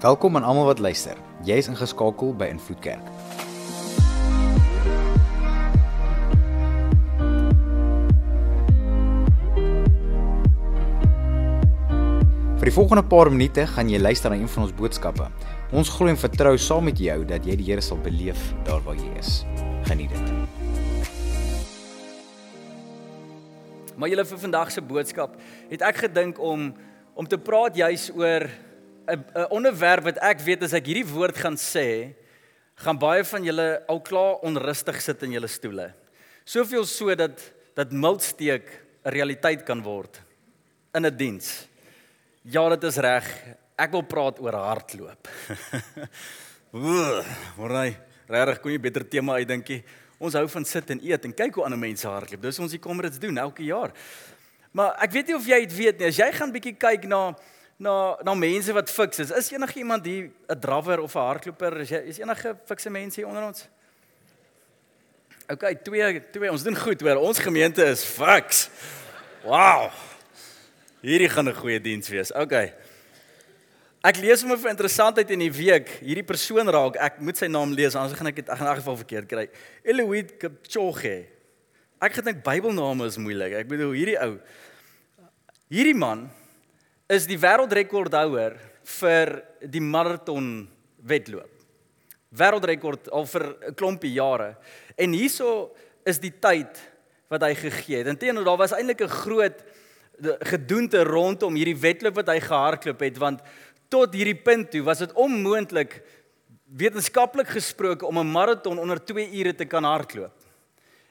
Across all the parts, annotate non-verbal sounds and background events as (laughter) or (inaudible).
Welkom aan almal wat luister. Jy is ingeskakel by Invloed Kerk. Vir die volgende paar minute gaan jy luister na een van ons boodskappe. Ons glo en vertrou saam met jou dat jy die Here sal beleef daar waar jy is. Geniet dit. Maar julle vir vandag se boodskap het ek gedink om om te praat juis oor 'n onderwerp wat ek weet as ek hierdie woord gaan sê, gaan baie van julle al klaar onrustig sit in julle stoele. Soveel so dat dat miltsteek 'n realiteit kan word in 'n diens. Ja, dit is reg. Ek wil praat oor hardloop. (laughs) Ooh, morai, regtig kon jy beter tema uitdinkie. Ons hou van sit en eet en kyk hoe ander mense hardloop. Dis ons die Comrades doen elke jaar. Maar ek weet nie of jy dit weet nie. As jy gaan bietjie kyk na na na mense wat fiks is. Is enige iemand hier 'n drawer of 'n hardloper? Is jy is enige fikse mense hier onder ons? OK, twee twee. Ons doen goed hoor. Ons gemeente is fiks. Wow. Hierdie gaan 'n goeie diens wees. OK. Ek lees hom vir interessantheid in die week. Hierdie persoon raak, ek moet sy naam lees anders gaan ek dit in elk geval verkeerd kry. Eloid Kipchoge. Ek gedink Bybelname is moeilik. Ek bedoel hierdie ou. Hierdie man is die wêreldrekordhouer vir die maraton wedloop. Wêreldrekord al vir 'n klompie jare. En hierso is die tyd wat hy gegee het. Inteendeel daar was eintlik 'n groot gedoente rondom hierdie wedloop wat hy gehardloop het want tot hierdie punt toe was dit onmoontlik wetenskaplik gesproke om 'n maraton onder 2 ure te kan hardloop.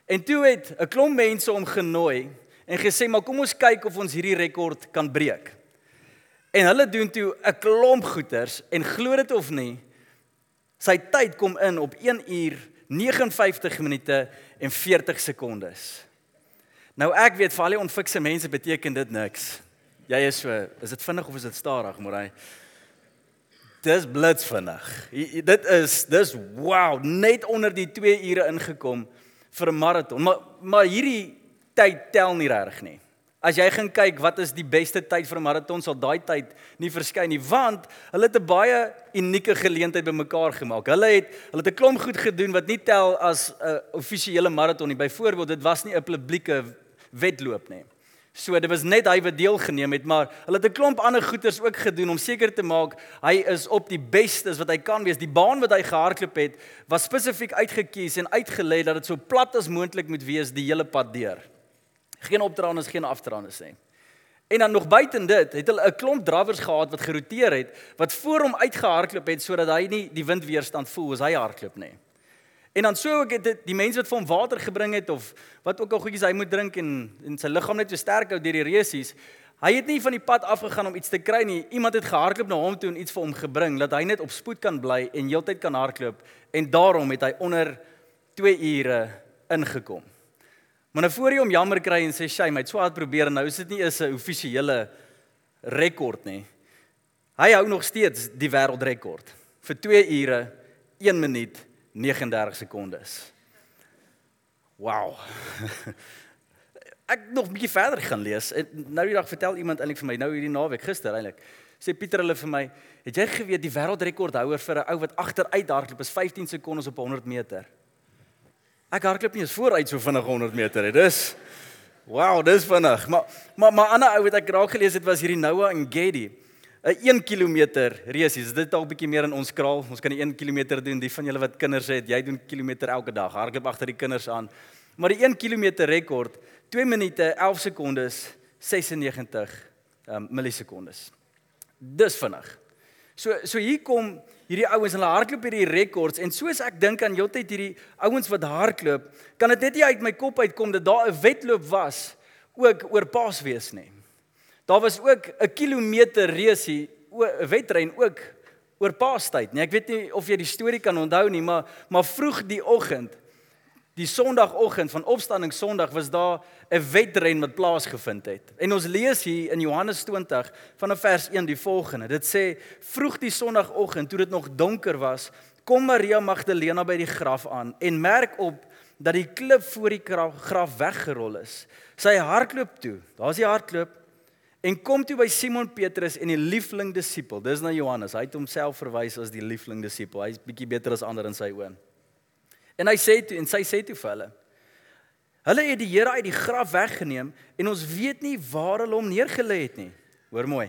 En toe het 'n klomp mense hom genooi en gesê maar kom ons kyk of ons hierdie rekord kan breek. En hulle doen toe 'n klomp goeters en glo dit of nie, sy tyd kom in op 1 uur 59 minute en 40 sekondes. Nou ek weet vir al die onfikse mense beteken dit niks. Jy is so, is dit vinnig of is dit stadig, Morai? Dis blits vinnig. Dit is dis wow, net onder die 2 ure ingekom vir 'n maraton. Maar maar hierdie tyd tel nie regtig nie. As jy gaan kyk wat is die beste tyd vir 'n maraton sal daai tyd nie verskyn nie want hulle het 'n baie unieke geleentheid bymekaar gemaak. Hulle het hulle het 'n klomp goed gedoen wat nie tel as 'n offisiële maraton nie. Byvoorbeeld dit was nie 'n publieke wedloop nie. So dit was net hy wat deelgeneem het, maar hulle het 'n klomp ander goeders ook gedoen om seker te maak hy is op die beste wat hy kan wees. Die baan wat hy gehardloop het was spesifiek uitgekies en uitgelê dat dit so plat as moontlik moet wees die hele pad deur. Geen opdraandes, geen afdraandes nie. En dan nog buiten dit, het hulle 'n klomp drawers gehad wat geroteer het wat voor hom uitgehardloop het sodat hy nie die windweerstand voel as hy hardloop nie. En dan sou ek dit die mense wat vir hom water gebring het of wat ook al goedjies hy moet drink en en sy liggaam net so sterk hou deur die resies. Hy het nie van die pad afgegaan om iets te kry nie. Iemand het gehardloop na hom toe en iets vir hom gebring dat hy net op spoed kan bly en heeltyd kan hardloop en daarom het hy onder 2 ure ingekom. Maar nou voor jy hom jammer kry en sê shame, hy het so hard probeer en nou is dit nie eens 'n offisiële rekord nie. Hy hou nog steeds die wêreldrekord vir 2 ure 1 minuut 39 sekondes. Wow. (laughs) Ek nog 'n bietjie verder gaan lees. Nou die dag vertel iemand eintlik vir my nou hierdie naweek gister eintlik. Sê Pieter hulle vir my, het jy geweet die wêreldrekordhouer vir 'n ou wat agteruit hardloop is 15 sekondes op 100 meter? Ek hardloop nie eens vooruit so vinnig 100 meter nie. Dis Wow, dis vinnig. Maar maar maar ander ou wat ek raak gelees het was hierdie Noah en Geddy. 'n 1 km reisies. Is dit dalk bietjie meer in ons kraal? Ons kan die 1 km doen. Die van julle wat kinders het, jy doen kilometer elke dag. Hardloop agter die kinders aan. Maar die 1 km rekord, 2 minute 11 sekondes 96 um, millisekondes. Dis vinnig. So so hier kom hierdie ouens hulle hardloop hierdie rekords en soos ek dink aan heeltyd hierdie ouens wat hardloop, kan dit net nie uit my kop uitkom dat daar 'n wedloop was ook oor Paasfees nie. Daar was ook 'n kilometer reusie, 'n wedren ook oor Paastyd, nee. Ek weet nie of jy die storie kan onthou nie, maar maar vroeg die oggend Die Sondagoggend van Opstanding Sondag was daar 'n wedren wat plaasgevind het. En ons lees hier in Johannes 20 vanaf vers 1 die volgende. Dit sê: "Vroeg die Sondagoggend, toe dit nog donker was, kom Maria Magdalena by die graf aan en merk op dat die klip voor die graf weggerol is. Sy hardloop toe. Daar's die hardloop En kom toe by Simon Petrus en die liefling disipel. Dis na Johannes. Hy het homself verwys as die liefling disipel. Hy's bietjie beter as ander in sy oë. En hy sê toe en sy sê toe vir hulle: Hulle het die Here uit die graf weggeneem en ons weet nie waar hulle hom neergelê het nie. Hoor mooi.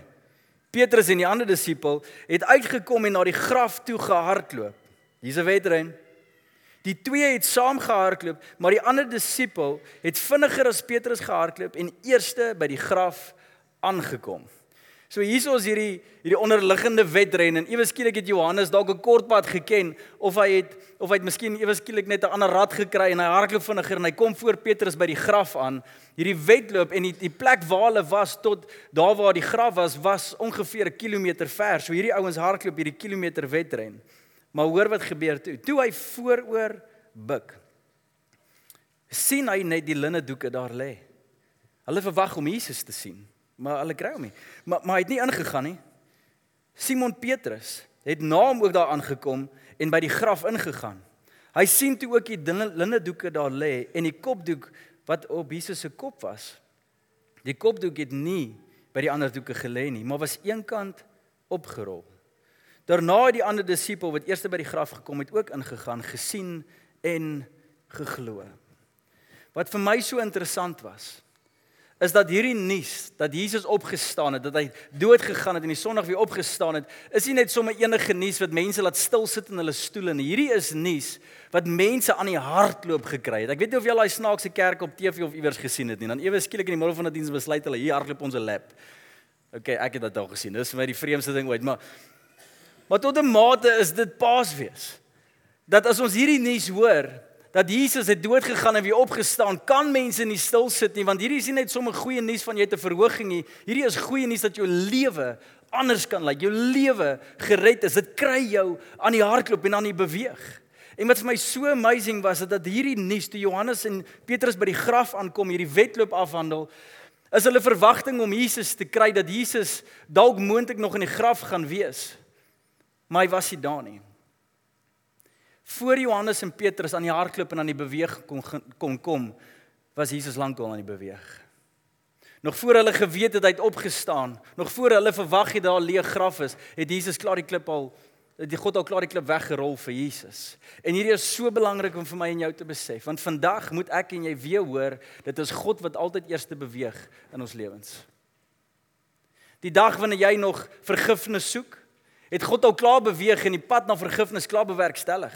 Petrus en die ander disipel het uitgekom en na die graf toe gehardloop. Hier's 'n wedren. Die twee het saam gehardloop, maar die ander disipel het vinniger as Petrus gehardloop en eerste by die graf aangekom. So hierso is hierdie hierdie onderliggende wedren en ewe skielik het Johannes dalk 'n kort pad geken of hy het of hy het miskien ewe skielik net 'n ander rad gekry en hy hardloop vinniger en hy kom voor Petrus by die graf aan. Hierdie wedloop en die, die plek waar hulle was tot daar waar die graf was was ongeveer 'n kilometer ver. So hierdie ouens hardloop hierdie kilometer wedren. Maar hoor wat gebeur toe. Toe hy vooroor buig. sien hy net die linne doeke daar lê. Hulle verwag om Jesus te sien maar hulle kry hom nie. Maar maar hy het nie ingegaan nie. Simon Petrus het na hom ook daar aangekom en by die graf ingegaan. Hy sien toe ook die linne doeke daar lê en die kopdoek wat op Jesus se kop was. Die kopdoek het nie by die ander doeke gelê nie, maar was eenkant opgerol. Daarna het die ander disipel wat eers by die graf gekom het ook ingegaan, gesien en geglo. Wat vir my so interessant was, is dat hierdie nuus dat Jesus opgestaan het, dat hy dood gegaan het en die Sondag weer opgestaan het, is nie net sommer enige nuus wat mense laat stil sit in hulle stoele nie. Hierdie is nuus wat mense aan die hart loop gekry het. Ek weet nie of al daai snaakse kerk op TV of iewers gesien het nie. Dan ewe skielik in die middel van die diens besluit hulle hier hardloop ons 'n lap. OK, ek het dit al gesien. Dis vir my die vreemdste ding ooit, maar maar tot 'n mate is dit Paasfees. Dat as ons hierdie nuus hoor, dat Jesus het dood gegaan en weer opgestaan, kan mense nie stil sit nie want hierdie is nie net sommer goeie nuus van jy het 'n verhoging nie. Hierdie is goeie nuus dat jou lewe anders kan lyk. Jou lewe gered is. Dit kry jou aan die hardloop en aan die beweeg. En wat vir my so amazing was, is dat hierdie nuus toe Johannes en Petrus by die graf aankom, hierdie wedloop afhandel, is hulle verwagting om Jesus te kry dat Jesus dalk moontlik nog in die graf gaan wees. Maar hy was nie daar nie voor Johannes en Petrus aan die hardloop en aan die beweeg kon kon kom, was Jesus lankal aan die beweeg. Nog voor hulle geweet het hy het opgestaan, nog voor hulle verwag het daar 'n leë graf is, het Jesus klaar die klip al die God al klaar die klip weggerol vir Jesus. En hierdie is so belangrik om vir my en jou te besef, want vandag moet ek en jy weer hoor, dit is God wat altyd eers te beweeg in ons lewens. Die dag wanneer jy nog vergifnis soek, het God al klaar beweeg en die pad na vergifnis klaar bewerkstellig.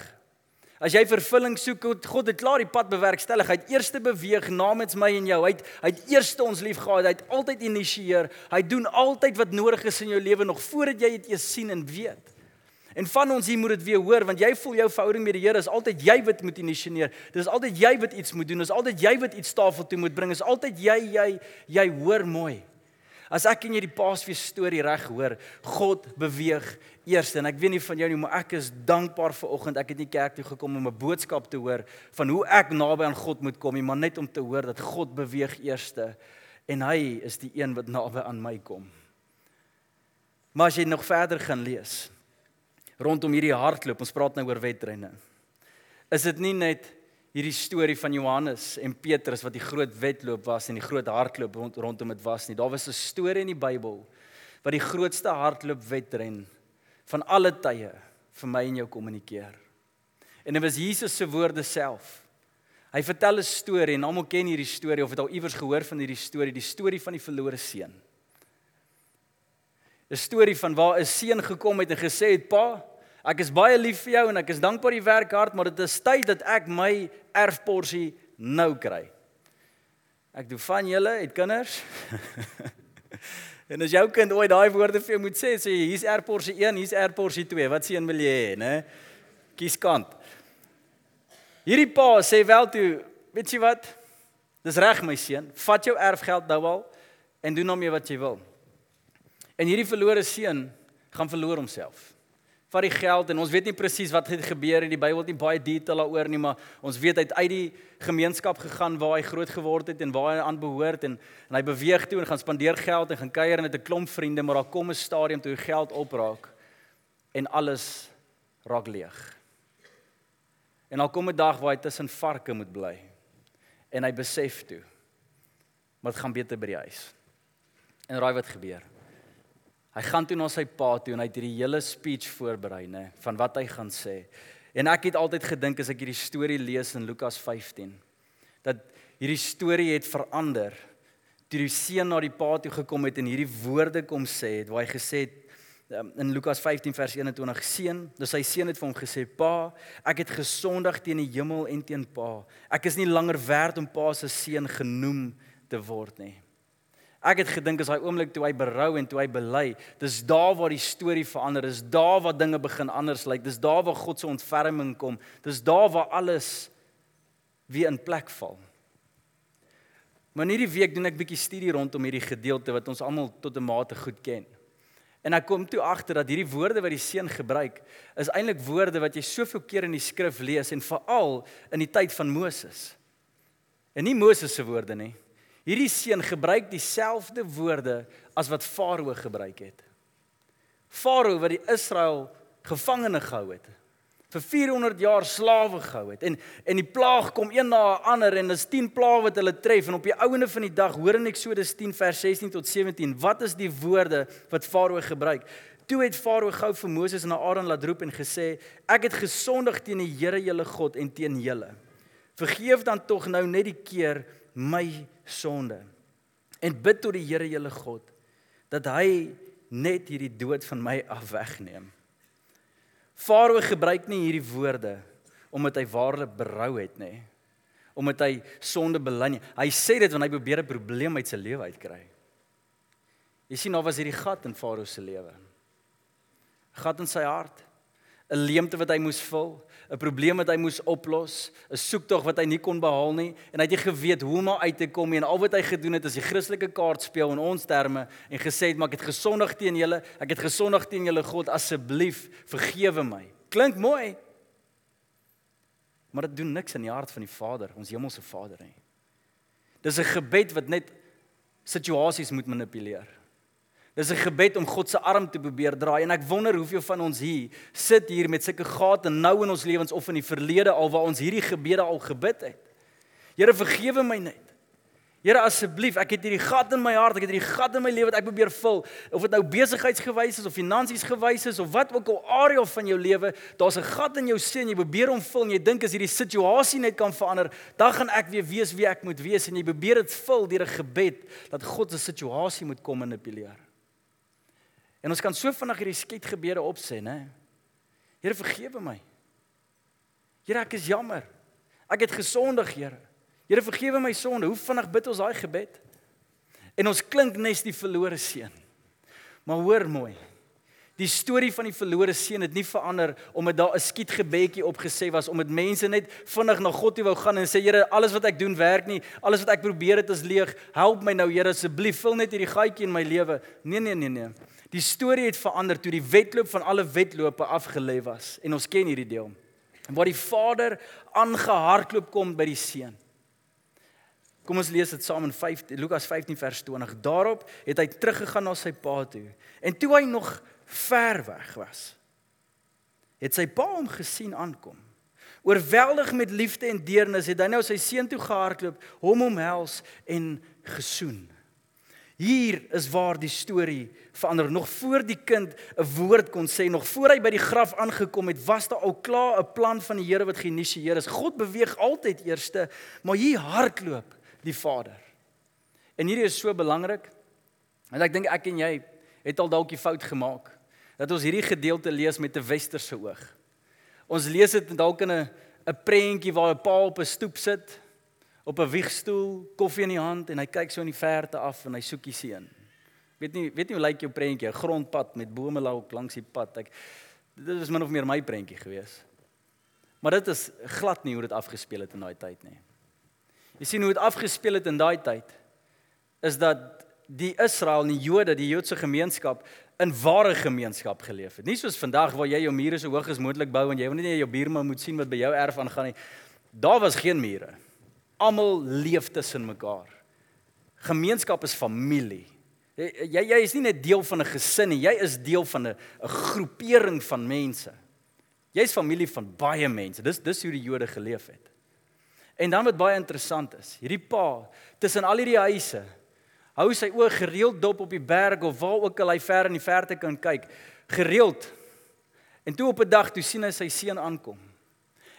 As jy vervulling soek, God het klaar die pad bewerkstellig. Hy het eerste beweeg namens my en jou. Hy het hy het eerste ons lief gehad. Hy het altyd initieer. Hy doen altyd wat nodig is in jou lewe nog voordat jy dit eers sien en weet. En van ons hier moet dit weer hoor want jy voel jou verhouding met die Here is altyd jy wat moet initieer. Dis altyd jy wat iets moet doen. Dis altyd jy wat iets tafel toe moet bring. Dis altyd jy jy jy hoor mooi. As ek en jy die Paasfees storie reg hoor, God beweeg eers en ek weet nie van jou nie, maar ek is dankbaar vir oggend ek het nie kerk toe gekom om 'n boodskap te hoor van hoe ek naby aan God moet kom nie, maar net om te hoor dat God beweeg eerste en hy is die een wat naby aan my kom. Maar as jy nog verder gaan lees rondom hierdie hardloop, ons praat nou oor wedrenne. Is dit nie net hierdie storie van Johannes en Petrus wat die groot wedloop was en die groot hardloop rond, rondom dit was nie. Daar was 'n storie in die Bybel wat die grootste hardloop wedren van alle tye vir my en jou kommunikeer. En dit was Jesus se woorde self. Hy vertel 'n storie en almal ken hierdie storie of het al iewers gehoor van hierdie storie, die storie van die verlore seun. 'n Storie van waar 'n seun gekom het en gesê het: "Pa, Ek is baie lief vir jou en ek is dankbaar jy werk hard, maar dit is tyd dat ek my erfporsie nou kry. Ek doen van julle het kinders. (laughs) en as jou kind ooit daai woorde vir jou moet sê, sê hier's erfporsie 1, hier's erfporsie 2. Wat seën wil jy hê, né? Kies kant. Hierdie pa sê wel toe, weet jy wat? Dis reg my seun, vat jou erfgeld nou al en doen hom wat jy wil. En hierdie verlore seun gaan verloor homself vat die geld en ons weet nie presies wat het gebeur in die Bybel het nie baie detail daaroor nie maar ons weet hy het uit die gemeenskap gegaan waar hy groot geword het en waar hy aan behoort en en hy beweeg toe en gaan spandeer geld en gaan kuier en het 'n klomp vriende maar daar kom 'n stadium toe hy geld opraak en alles raak leeg. En al kom 'n dag waar hy tussen varke moet bly en hy besef toe wat gaan beter by die huis. En raai wat gebeur? Hy gaan toe na sy pa toe en hy het hierdie hele speech voorberei, nê, van wat hy gaan sê. En ek het altyd gedink as ek hierdie storie lees in Lukas 15 dat hierdie storie het verander toe die seun na die pa toe gekom het en hierdie woorde kom sê het waar hy gesê het um, in Lukas 15 vers 21 seun dis sy seun het vir hom gesê pa ek het gesondig teen die hemel en teen pa ek is nie langer werd om pa se seun genoem te word nie Ek het gedink as daai oomblik toe hy berou en toe hy bely, dis daar waar die storie verander, dis daar waar dinge begin anders lyk, dis daar waar God se ontferming kom, dis daar waar alles weer in plek val. Maar hierdie week doen ek bietjie studie rondom hierdie gedeelte wat ons almal tot 'n mate goed ken. En ek kom toe agter dat hierdie woorde wat die seun gebruik, is eintlik woorde wat jy soveel keer in die skrif lees en veral in die tyd van Moses. En nie Moses se woorde nie. Hierdie seun gebruik dieselfde woorde as wat Farao gebruik het. Farao wat die Israel gevangene gehou het vir 400 jaar slawe gehou het en en die plaag kom een na 'n ander en dis 10 plaae wat hulle tref en op die ouene van die dag hoor in Eksodus 10 vers 16 tot 17 wat is die woorde wat Farao gebruik toe het Farao gou vir Moses en Aaron laat roep en gesê ek het gesondig teen die Here julle God en teen julle vergeef dan tog nou net die keer my sonde en bid tot die Here julle God dat hy net hierdie dood van my af wegneem. Farao gebruik nie hierdie woorde omdat hy waarlik berou het nê. Omdat hy sonde bely nie. Hy sê dit wanneer hy probeer 'n probleem uit sy lewe uitkry. Jy sien nou was hierdie gat in Farao se lewe. Gat in sy hart. 'n Leemte wat hy moes vul. 'n probleem wat hy moes oplos, 'n soektog wat hy nie kon behaal nie en hy het nie geweet hoe om uit te kom nie en al wat hy gedoen het is die Christelike kaart speel in ons terme en gesê het maar ek het gesondig teen julle, ek het gesondig teen julle God, asseblief vergewe my. Klink mooi. Maar dit doen niks in die hart van die Vader, ons hemelse Vader nie. Dis 'n gebed wat net situasies moet manipuleer. Dis 'n gebed om God se arm te probeer draai en ek wonder hoeveel van ons hier sit hier met sulke gate nou in ons lewens of in die verlede al waar ons hierdie gebede al gebid het. Here vergewe my net. Here asseblief, ek het hierdie gat in my hart, ek het hierdie gat in my lewe wat ek probeer vul, of dit nou besigheidsgewys is of finansies gewys is of wat ook al area van jou lewe, daar's 'n gat in jou sin, jy probeer hom vul en jy dink as hierdie situasie net kan verander, dan gaan ek weer weet wie ek moet wees en jy probeer dit vul deur 'n gebed dat God se situasie moet kom manipuleer. En ons kan so vinnig hierdie skietgebede opsê, né? Here vergewe my. Here ek is jammer. Ek het gesondig, Here. Here vergewe my sonde. Hoe vinnig bid ons daai gebed? En ons klink nes die verlore seun. Maar hoor mooi. Die storie van die verlore seun het nie verander omdat daar 'n skietgebedjie opgesê was om dit mense net vinnig na God toe wou gaan en sê Here, alles wat ek doen werk nie. Alles wat ek probeer het is leeg. Help my nou, Here, asseblief. Vul net hierdie gaatjie in my lewe. Nee, nee, nee, nee. Die storie het verander toe die wedloop van alle wedlope afgelê was en ons ken hierdie deel. Waar die Vader aangehardloop kom by die seun. Kom ons lees dit saam in 5 Lukas 15 vers 20. Daarop het hy teruggegaan na sy pa toe. En toe hy nog ver weg was, het sy pa hom gesien aankom. Oorweldig met liefde en deernis het hy nou sy seun toe gehardloop, hom omhels en gesoen. Hier is waar die storie verander. Nog voor die kind 'n woord kon sê, nog voor hy by die graf aangekom het, was daar al klaar 'n plan van die Here wat geïnisieer is. God beweeg altyd eerste, maar hier hardloop die Vader. En hierdie is so belangrik. En ek dink ek en jy het al dalk die fout gemaak dat ons hierdie gedeelte lees met 'n westerse oog. Ons lees dit dalk in 'n 'n prentjie waar 'n pa op 'n stoep sit op 'n wiegstoel, koffie in die hand en hy kyk so in die verte af en hy soek die seun. Weet nie, weet nie hoe lyk jou prentjie, 'n grondpad met bome langs die pad. Ek dit is min of meer my prentjie gewees. Maar dit is glad nie hoe dit afgespeel het in daai tyd nie. Jy sien hoe dit afgespeel het in daai tyd is dat die Israel en die Jode, die Joodse gemeenskap in ware gemeenskap geleef het. Nie soos vandag waar jy jou mure so hoog as moontlik bou en jy wil nie jou buurman moet sien wat by jou erf aangaan nie. Daar was geen mure. Almal leef tussen mekaar. Gemeenskap is familie. Jy jy is nie net deel van 'n gesin nie, jy is deel van 'n 'n groepering van mense. Jy's familie van baie mense. Dis dis hoe die Jode geleef het. En dan wat baie interessant is, hierdie pa tussen al hierdie huise, Hou sy oë gereeld dop op die berg of waar ook al hy ver in die verte kan kyk. Gereeld. En toe op 'n dag toe sien hy sy seun aankom.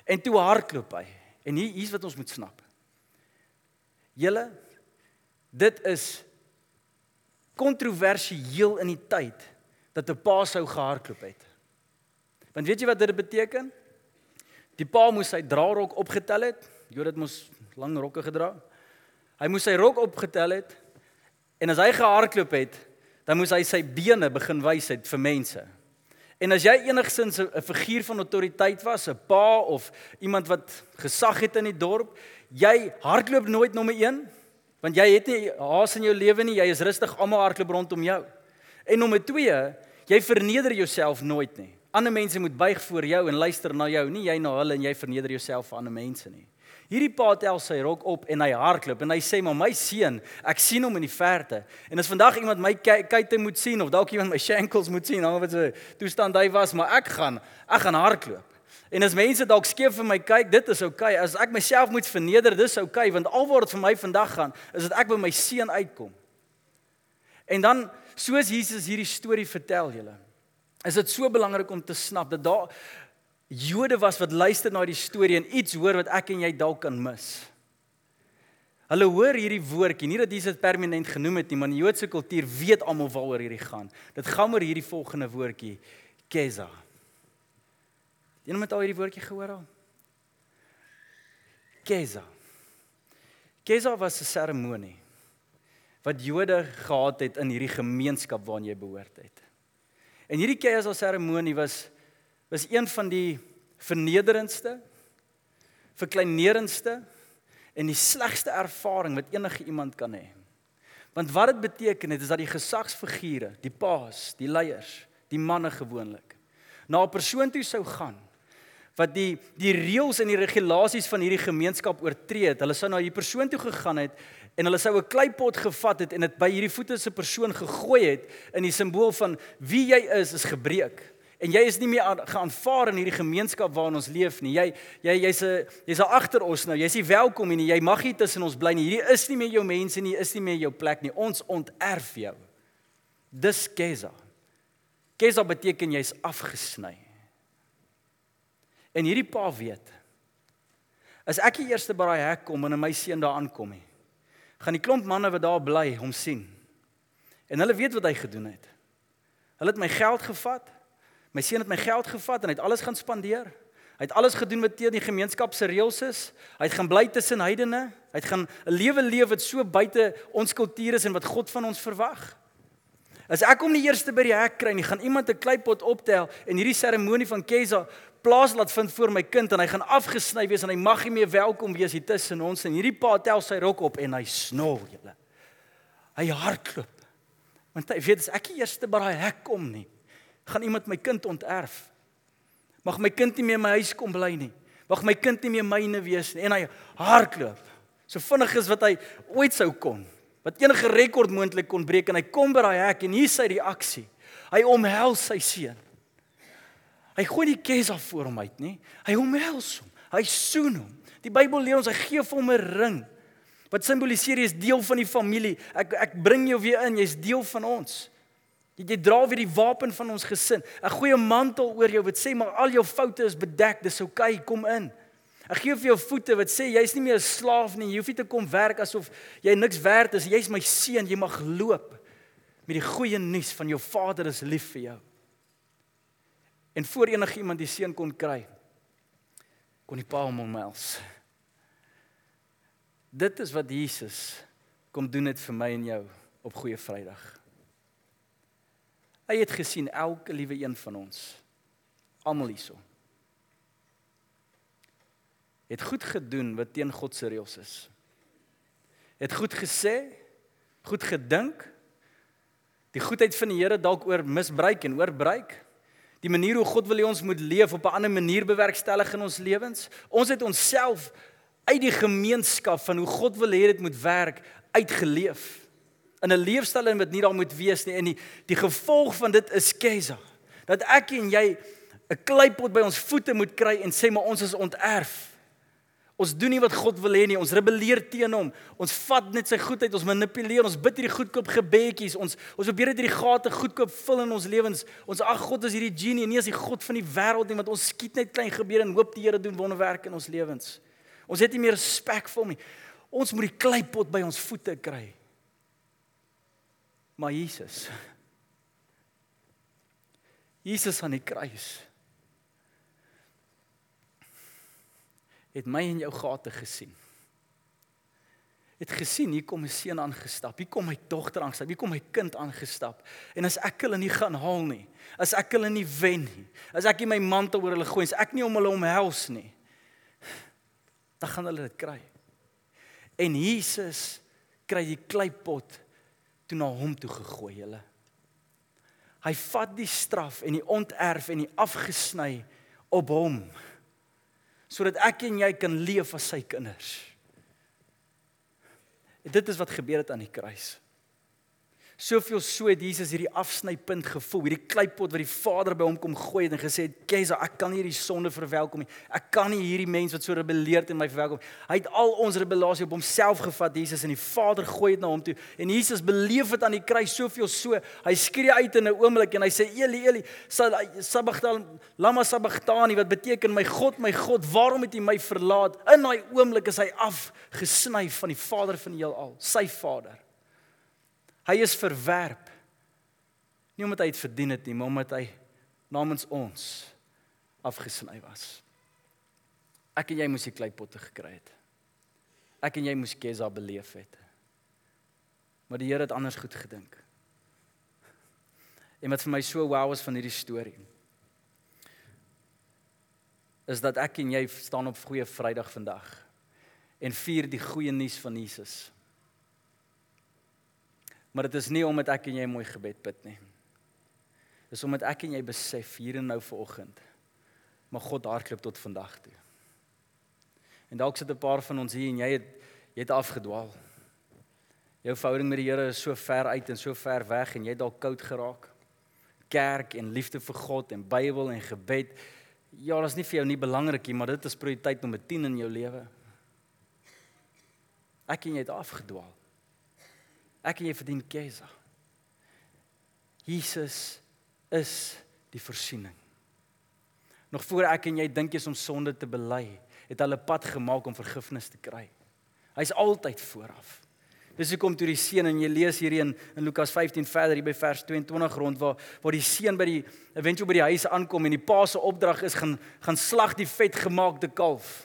En toe hardloop hy. En hier hier's wat ons moet snap. Julle dit is kontroversieel in die tyd dat 'n pa sou gehardloop het. Want weet jy wat dit beteken? Die pa moes sy draarok opgetel het. Jodit moes lang rokke gedra. Hy moes sy rok opgetel het en as hy gehardloop het, dan moes hy sy bene begin wys het vir mense. En as jy enigsins 'n figuur van autoriteit was, 'n pa of iemand wat gesag het in die dorp, jy hardloop nooit nommer 1 want jy het nie haas in jou lewe nie, jy is rustig almal hardloop rondom jou. En nommer 2, jy verneder jouself nooit nie. Ander mense moet buig voor jou en luister na jou, nie jy na hulle en jy verneder jouself vir ander mense nie. Hierdie pa tel sy rok op en hy hardloop en hy sê maar my seun, ek sien hom in die verte. En as vandag iemand my kuite moet sien of dalk iemand my shankles moet sien, dan wat se toestand hy was, maar ek gaan ek gaan hardloop. En as mense dalk skeef vir my kyk, dit is oukei. Okay. As ek myself moet verneder, dis oukei okay, want alwaar dit vir my vandag gaan, is dat ek by my seun uitkom. En dan soos Jesus hierdie storie vertel julle, is dit so belangrik om te snap dat daar Jode was wat luister na die storie en iets hoor wat ek en jy dalk kan mis. Hulle hoor hierdie woordjie, nie dat Jesus dit permanent genoem het nie, maar in die Joodse kultuur weet almal waaroor hierdie gaan. Dit gaan oor hierdie volgende woordjie, keza. Het al hierdie woordjie gehoor al? Keza. Keza was 'n seremonie wat Jode gehad het in hierdie gemeenskap waarna jy behoort het. En hierdie keza seremonie was was een van die vernederendste, verkleinerendste en die slegste ervaring wat enige iemand kan hê. Want wat dit beteken het is dat die gesagsfigure, die paas, die leiers, die manne gewoonlik na 'n persoon toe sou gaan wat die die reëls en die regulasies van hierdie gemeenskap oortree het. Hulle sou na hierdie persoon toe gegaan het en hulle sou 'n kleipot gevat het en dit by hierdie voete se persoon gegooi het in die simbool van wie jy is is gebreek. En jy is nie meer geaanvaar in hierdie gemeenskap waarin ons leef nie. Jy jy jy's 'n jy's al agter ons nou. Jy's nie welkom nie. Jy mag nie tussen ons bly nie. Hierdie is nie meer jou mense nie. Is nie meer jou plek nie. Ons onterf jou. Dis Kesa. Kesa beteken jy's afgesny. En hierdie pa weet. As ek die eerste by daai hek kom en my seun daar aankom nie, gaan die klomp manne wat daar bly hom sien. En hulle weet wat hy gedoen het. Hulle het my geld gevat. My seun het my geld gevat en hy het alles gaan spandeer. Hy het alles gedoen wat teen die gemeenskap se reëls is. Hy het gaan bly tussen heidene. Hy het gaan 'n lewe leef wat so buite ons kultuur is en wat God van ons verwag. As ek hom die eerste by die hek kry hy gaan iemand 'n kleipot optel en hierdie seremonie van Kesa plaas laat vind vir my kind en hy gaan afgesny wees en hy mag nie meer welkom wees hier tussen ons en hierdie pa tel sy rok op en hy snor julle. Hy hardloop. Want hy weet as ek die eerste by daai hek kom nie, gaan iemand my kind onterf. Mag my kind nie meer my huis kom bly nie. Mag my kind nie meer myne wees nie. En hy hardloop. So vinnig as wat hy ooit sou kon. Wat enige rekord moontlik kon breek en hy kom by daai hek en hier sy reaksie. Hy omhels sy seun. Hy gooi die kes af voor hom uit, nê? Hy omhels hom. Hy soen hom. Die Bybel leer ons hy gee vir hom 'n ring wat simboliseer jy is deel van die familie. Ek ek bring jou weer in, jy's deel van ons. Jy, jy dra weer die wapen van ons gesin. 'n Goeie mantel oor jou wat sê maar al jou foute is bedek. Dis oukei, okay, kom in. Ek gee vir jou voete wat sê jy's nie meer 'n slaaf nie. Jy hoef nie te kom werk asof jy niks werd is. Jy's my seun, jy mag loop met die goeie nuus van jou Vader is lief vir jou. En voor enigiemand die seun kon kry, kon die pa hom omhels. Dit is wat Jesus kom doen het vir my en jou op Goeie Vrydag. Hy het gesien elke liewe een van ons. Almal hierso. Het goed gedoen wat teen God se reëls is. Het goed gesê, goed gedink. Die goedheid van die Here dalk oor misbruik en oorbruik. Die manier hoe God wil hê ons moet leef op 'n ander manier bewerkstellig in ons lewens. Ons het onsself uit die gemeenskap van hoe God wil hê dit moet werk uitgeleef in 'n leefstyl en wat nie daar moet wees nie en die die gevolg van dit is kesa dat ek en jy 'n kleipot by ons voete moet kry en sê maar ons is onterf Ons doen nie wat God wil hê nie. Ons rebelleer teen hom. Ons vat net sy goedheid, ons manipuleer, ons bid hierdie goedkoop gebedjies. Ons ons probeer dit hierdie gate goedkoop vul in ons lewens. Ons ag God is hierdie genie, nie as die God van die wêreld nie, want ons skiet net klein gebede en hoop die Here doen wonderwerke in ons lewens. Ons het nie meer respek vir hom nie. Ons moet die kleipot by ons voete kry. Maar Jesus Jesus aan die kruis het my en jou gate gesien. Het gesien hier kom 'n seun aangestap, hier kom my dogter aangestap, hier kom my kind aangestap. En as ek hulle nie gaan haal nie, as ek hulle nie wen nie, as ek nie my mantel oor hulle gooi, as ek nie om hulle omhels nie, dan gaan hulle dit kry. En Jesus kry die kleipot toe na hom toe gegooi hulle. Hy vat die straf en die onterf en die afgesny op hom sodat ek en jy kan leef as sy kinders. En dit is wat gebeur het aan die kruis. Soveel so het Jesus hierdie afsnypunt gevoel, hierdie kleipot wat die Vader by hom kom gooi het en gesê het: "Keiser, ek kan nie hierdie sonde verwelkom nie. Ek kan nie hierdie mens wat so rebelleerd in my verwelkom nie." Hy het al ons rebellisie op homself gevat, Jesus, en die Vader gooi dit na hom toe. En Jesus beleef dit aan die kruis soveel so. Hy skree uit in 'n oomblik en hy sê: "Eli, Eli, sabachthani, lama sabachthani," wat beteken: "My God, my God, waarom het U my verlaat?" In daai oomblik is hy afgesny van die Vader van die heelal, sy Vader. Hy is verwerp. Nie omdat hy dit verdien het nie, maar omdat hy namens ons afgesny was. Ek en jy moes die kleipotte gekry het. Ek en jy moes Kesa beleef het. Maar die Here het anders goed gedink. En wat vir my so wow is van hierdie storie is dat ek en jy staan op goeie Vrydag vandag en vier die goeie nuus van Jesus. Maar dit is nie omdat ek en jy mooi gebed bid nie. Dis omdat ek en jy besef hier en nou vanoggend maar God hardloop tot vandag toe. En dalk sit 'n paar van ons hier en jy het jy het afgedwaal. Jou verhouding met die Here is so ver uit en so ver weg en jy het dalk koud geraak. Kerk en liefde vir God en Bybel en gebed. Ja, dit is nie vir jou nie belangrik nie, maar dit is prioriteit nommer 10 in jou lewe. Ek en jy het afgedwaal. Ek en jy verdien kesa. Jesus is die voorsiening. Nog voor ek en jy dink jy's om sonde te bely, het hulle pad gemaak om vergifnis te kry. Hy's altyd vooraf. Dis hoekom toe die seun en jy lees hierdie in, Lukas 15 verder hier by vers 22 rond waar waar die seun by die eventueel by die huis aankom en die pa se opdrag is gaan gaan slag die vetgemaakte kalf.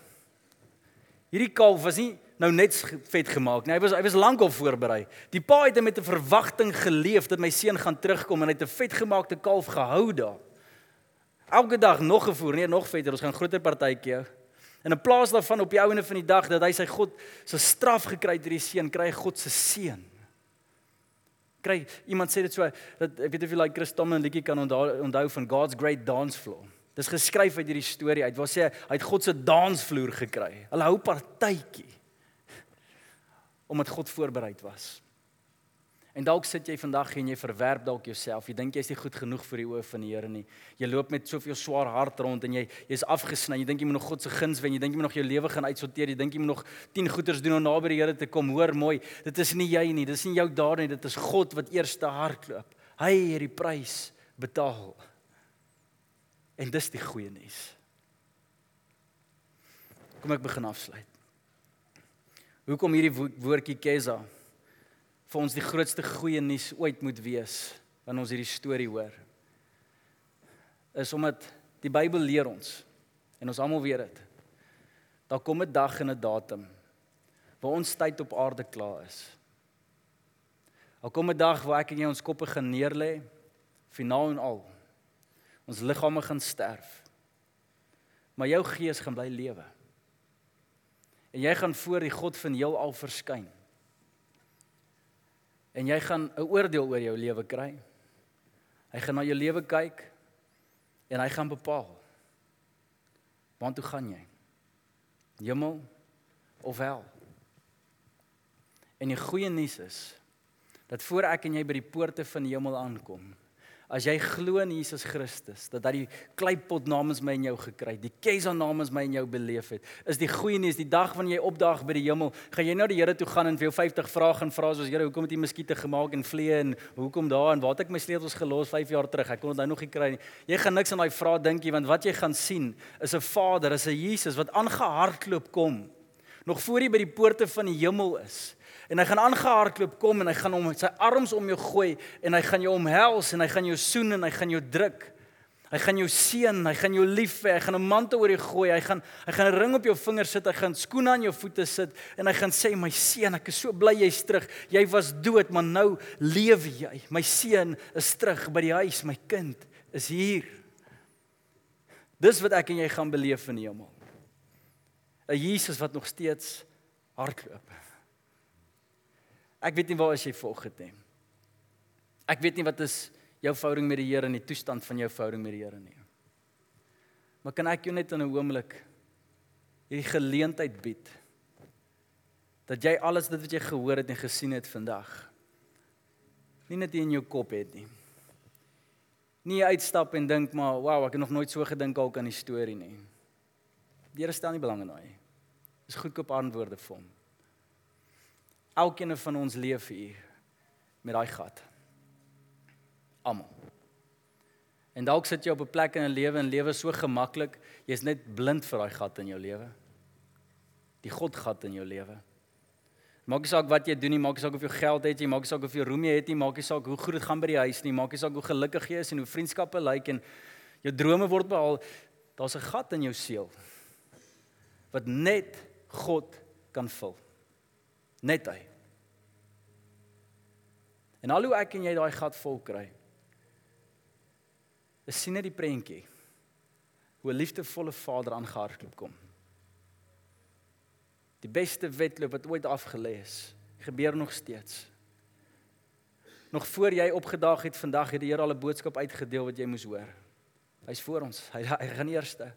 Hierdie kalf was nie nou net vet gemaak nie. Hy was hy was lankal voorberei. Die pa het met 'n verwagting geleef dat my seun gaan terugkom en hy het 'n vetgemaakte kalf gehou daar. Elke dag nog gevoer, nee, nog vetter. Ons gaan groter partytjie hou. En in plaas daarvan op die ouene van die dag dat hy sy God se straf gekry het deur die seun, kry hy God se seën. Kry iemand sê dit so dat ek weet of jy like Chris Tomlin liedjie kan onthou onthou van God's Great Dance Floor. Dis geskryf uit hierdie storie uit waar sê hy het God se dansvloer gekry. Hulle hou partytjie omdat God voorberei was. En dalk sit jy vandag en jy verwerp dalk jouself. Jy dink jy's nie goed genoeg vir die oë van die Here nie. Jy loop met soveel swaar hart rond en jy jy's afgesny. Jy dink jy moet nog God se guns wen. Jy dink jy moet nog jou lewe gaan uitsorteer. Jy dink jy moet nog 10 goeders doen om naby die Here te kom. Hoor mooi, dit is nie jy nie. Dit is nie jou daar nie. Dit is God wat eerste hardloop. Hy het die prys betaal. En dis die goeie nuus. Kom ek begin afsluit. Hoekom hierdie woordjie Kesa vir ons die grootste goeie nuus ooit moet wees wanneer ons hierdie storie hoor. Is omdat die Bybel leer ons en ons almal weet dit. Daar kom 'n dag en 'n datum waar ons tyd op aarde klaar is. Daar kom 'n dag waar ek en jy ons koppe gaan neerlê, finaal en al. Ons liggame gaan sterf. Maar jou gees gaan bly lewe. En jy gaan voor die God van heelal verskyn. En jy gaan 'n oordeel oor jou lewe kry. Hy gaan na jou lewe kyk en hy gaan bepaal. Want hoe gaan jy? Hemel of hel? En die goeie nuus is dat voor ek en jy by die poorte van die hemel aankom, as jy glo in Jesus Christus, dat hy die kleipot namens my en jou gekry het, die kesa namens my en jou beleef het, is die goeie nuus, die dag wanneer jy opdaag by die hemel, gaan jy nou die Here toe gaan en vir jou 50 vrae gaan vra soos Here, hoekom het jy muskiete gemaak en vlee en hoekom daar en waar het ek my sleutels gelos 5 jaar terug? Ek kon dit nou nog nie kry nie. Jy gaan niks aan daai vrae dink nie, want wat jy gaan sien is 'n Vader, is 'n Jesus wat aangehardloop kom nog voor jy by die poorte van die hemel is en hy gaan aangehardloop kom en hy gaan hom sy arms om jou gooi en hy gaan jou omhels en hy gaan jou soen en hy gaan jou druk. Hy gaan jou seën, hy gaan jou lief hê, hy gaan 'n mantel oor jou gooi, hy gaan hy gaan 'n ring op jou vinger sit, hy gaan skoene aan jou voete sit en hy gaan sê my seun, ek is so bly jy's terug. Jy was dood, maar nou leef jy. My seun is terug by die huis, my kind is hier. Dis wat ek en jy gaan beleef in die hemel. 'n Jesus wat nog steeds hardloop. Ek weet nie waar as jy volgende nie. Ek weet nie wat is jou verhouding met die Here en die toestand van jou verhouding met die Here nie. Maar kan ek jou net in 'n oomblik hierdie geleentheid bied dat jy alles dit wat jy gehoor het en gesien het vandag nie net in jou kop het nie. Nie uitstap en dink maar wow, ek het nog nooit so gedink al kan die storie nie. Die Here stel nie belang in daai. Dis goedkoop antwoorde vir hom. Elkeen van ons leef hier met daai gat. Almal. En dalk sit jy op 'n plek in 'n lewe en lewe so gemaklik, jy's net blind vir daai gat in jou lewe. Die Godgat in jou lewe. Maak nie saak wat jy doen nie, maak nie saak of jy geld het, jy maak nie saak of jy roem jy het nie, maak nie saak hoe goed dit gaan by die huis nie, maak nie saak hoe gelukkig jy is en hoe vriendskappe lyk en jou drome word behaal, daar's 'n gat in jou siel wat net God kan vul. Net hy. En al hoe ek en jy daai gat vol kry. Is sien net die prentjie. Hoe 'n liefdevolle Vader aangehardloop kom. Die beste wedloop wat ooit afgelê is, gebeur nog steeds. Nog voor jy opgedaag het vandag het die Here al 'n boodskap uitgedeel wat jy moes hoor. Hy's voor ons. Hy hy gaan eerste.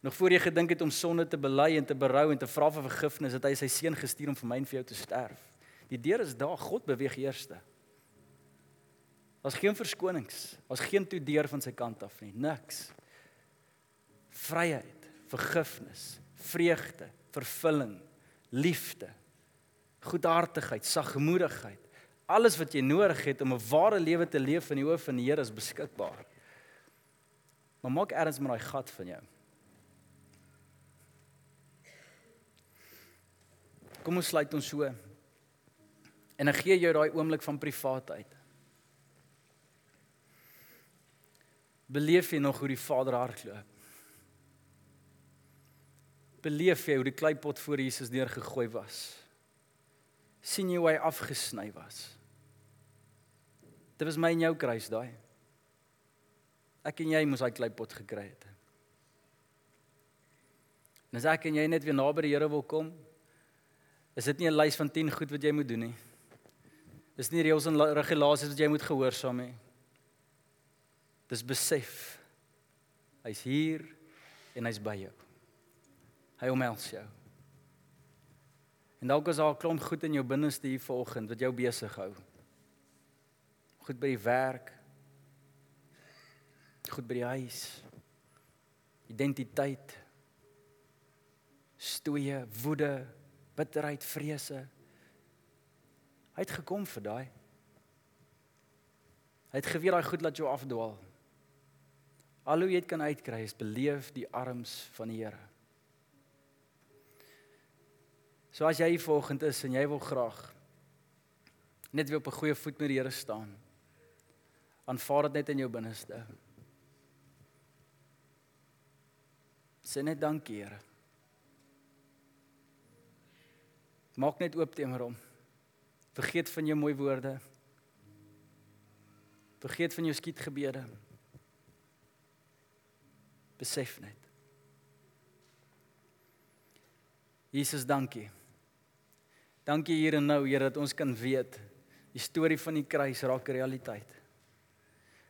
Nog voor jy gedink het om sonde te bely en te berou en te vra vir vergifnis, het hy sy seun gestuur om vir my en vir jou te sterf. Die deur is daar, God beweeg eerste. Daar's geen verskonings. Daar's geen toe deur van sy kant af nie, niks. Vryheid, vergifnis, vreugde, vervulling, liefde, goedhartigheid, sagmoedigheid. Alles wat jy nodig het om 'n ware lewe te leef in die oë van die Here is beskikbaar. Maar maak erns met daai gat van jou. Kom ons sluit ons so. En ek gee jou daai oomblik van privaatheid. Beleef jy nog hoe die Vader hardloop? Beleef jy hoe die kleipot voor Jesus neergegooi was? sien jy hoe hy afgesny was? Dit was my en jou kruis daai. Ek en jy moes daai kleipot gekry het. En as ek en jy net weer naby die Here wil kom, Is dit nie 'n lys van 10 goed wat jy moet doen nie? Dis nie reëls en regulasies wat jy moet gehoorsaam hê. Dis besef. Hy's hier en hy's by jou. Hy omhels jou. En dalk is daar 'n klomp goed in jou binneste hier vanoggend wat jou besig hou. Goed by die werk. Goed by die huis. Identiteit. Stoeie, woede, bitterheid, vrese. Hy het gekom vir daai. Hy het geweet daai goed laat jou afdwaal. Al hoe jy dit kan uitkry is beleef die arms van die Here. So as jy volgend is en jy wil graag net weer op 'n goeie voet met die Here staan. Aanvaar dit net in jou binneste. Sê net dankie, Here. Maak net oop teenoor hom. Vergeet van jou mooi woorde. Vergeet van jou skietgebede. Besef net. Jesus, dankie. Dankie hier en nou, Here, dat ons kan weet die storie van die kruis raak realiteit.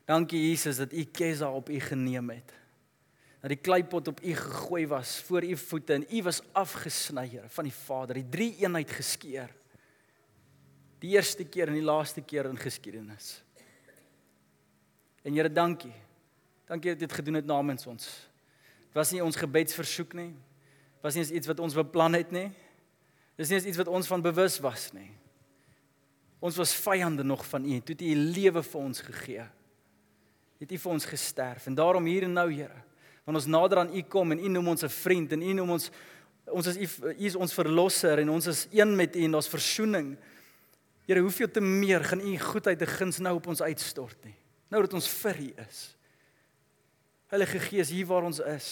Dankie Jesus dat U Kesa op U geneem het dat die kleipot op u gegooi was voor u voete en u was afgesny Here van die Vader, die drie eenheid geskeur. Die eerste keer en die laaste keer in geskiedenis. En Here, dankie. Dankie dat jy dit gedoen het namens ons. Dit was nie ons gebedsversoek nie. Dit was nie iets wat ons beplan het nie. Dis nie iets wat ons van bewus was nie. Ons was vyande nog van U. Toe het U U lewe vir ons gegee. Het U vir ons gesterf. En daarom hier en nou, Here, wanneer ons nader aan U kom en U noem ons 'n vriend en U noem ons ons is U is ons verlosser en ons is een met U en daar's verzoening. Here, hoeveel te meer gaan U goedheid en guns nou op ons uitstort nie. Nou dat ons vir U is. Heilige Gees, hier waar ons is.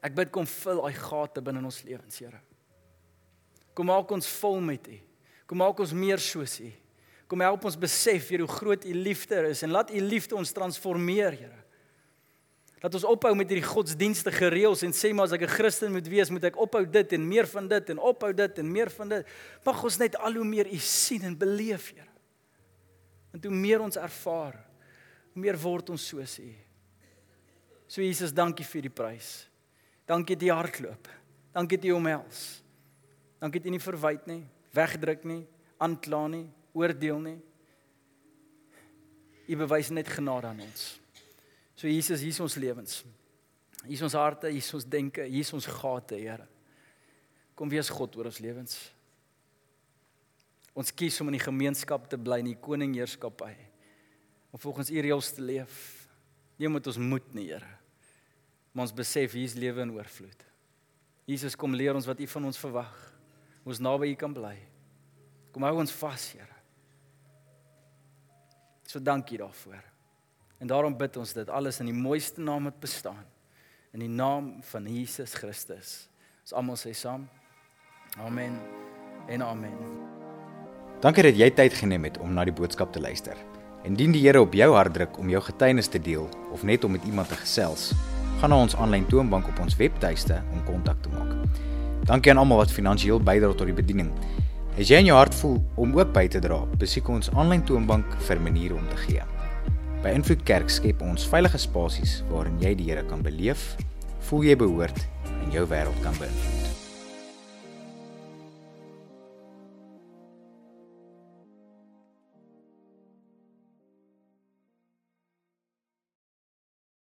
Ek bid kom vul daai gate binne in ons lewens, Here. Kom maak ons vol met U. Kom maak ons meer soos U. Kom help ons besef Here hoe groot U liefde is en laat U liefde ons transformeer, Here. Laat ons ophou met hierdie godsdienstige reëls en sê maar as ek 'n Christen moet wees, moet ek ophou dit en meer van dit en ophou dit en meer van dit. Mag ons net al hoe meer U sien en beleef, Here. Want hoe meer ons ervaar, hoe meer word ons soos U. So Jesus, dankie vir die prys. Dankie dat jy hardloop. Dankie dat jy omhels. Dankie dat jy nie verwyd nie, wegdruk nie, aankla nie, oordeel nie. U bewys net genade aan ons. So Jesus, hier is ons lewens. Hier is ons harte, hier is ons denke, hier is ons gate, Here. Kom wees God oor ons lewens. Ons kies om in die gemeenskap te bly, in die koningheerskappy. Om volgens U reëls te leef. Nie omdat ons moet nie, Here. Maar ons besef hier is lewe in oorvloed. Jesus kom leer ons wat U van ons verwag. Ons naby U kan bly. Kom hou ons vas, Here. So dankie daarvoor. En daarom bid ons dit alles in die mooiste naam wat bestaan. In die naam van Jesus Christus. Ons almal sê saam. Amen. En amen. Dankie dat jy tyd geneem het om na die boodskap te luister. Indien die Here op jou hart druk om jou getuienis te deel of net om met iemand te gesels, gaan na ons aanlyn toonbank op ons webtuiste om kontak te maak. Dankie aan almal wat finansiëel bydra tot die bediening. As jy in jou hart voel om ook by te dra, besoek ons aanlyn toonbank vir maniere om te gee. By Invloed Kerk skep ons veilige spasies waarin jy die Here kan beleef, voel jy behoort en jou wêreld kan beïnvloed.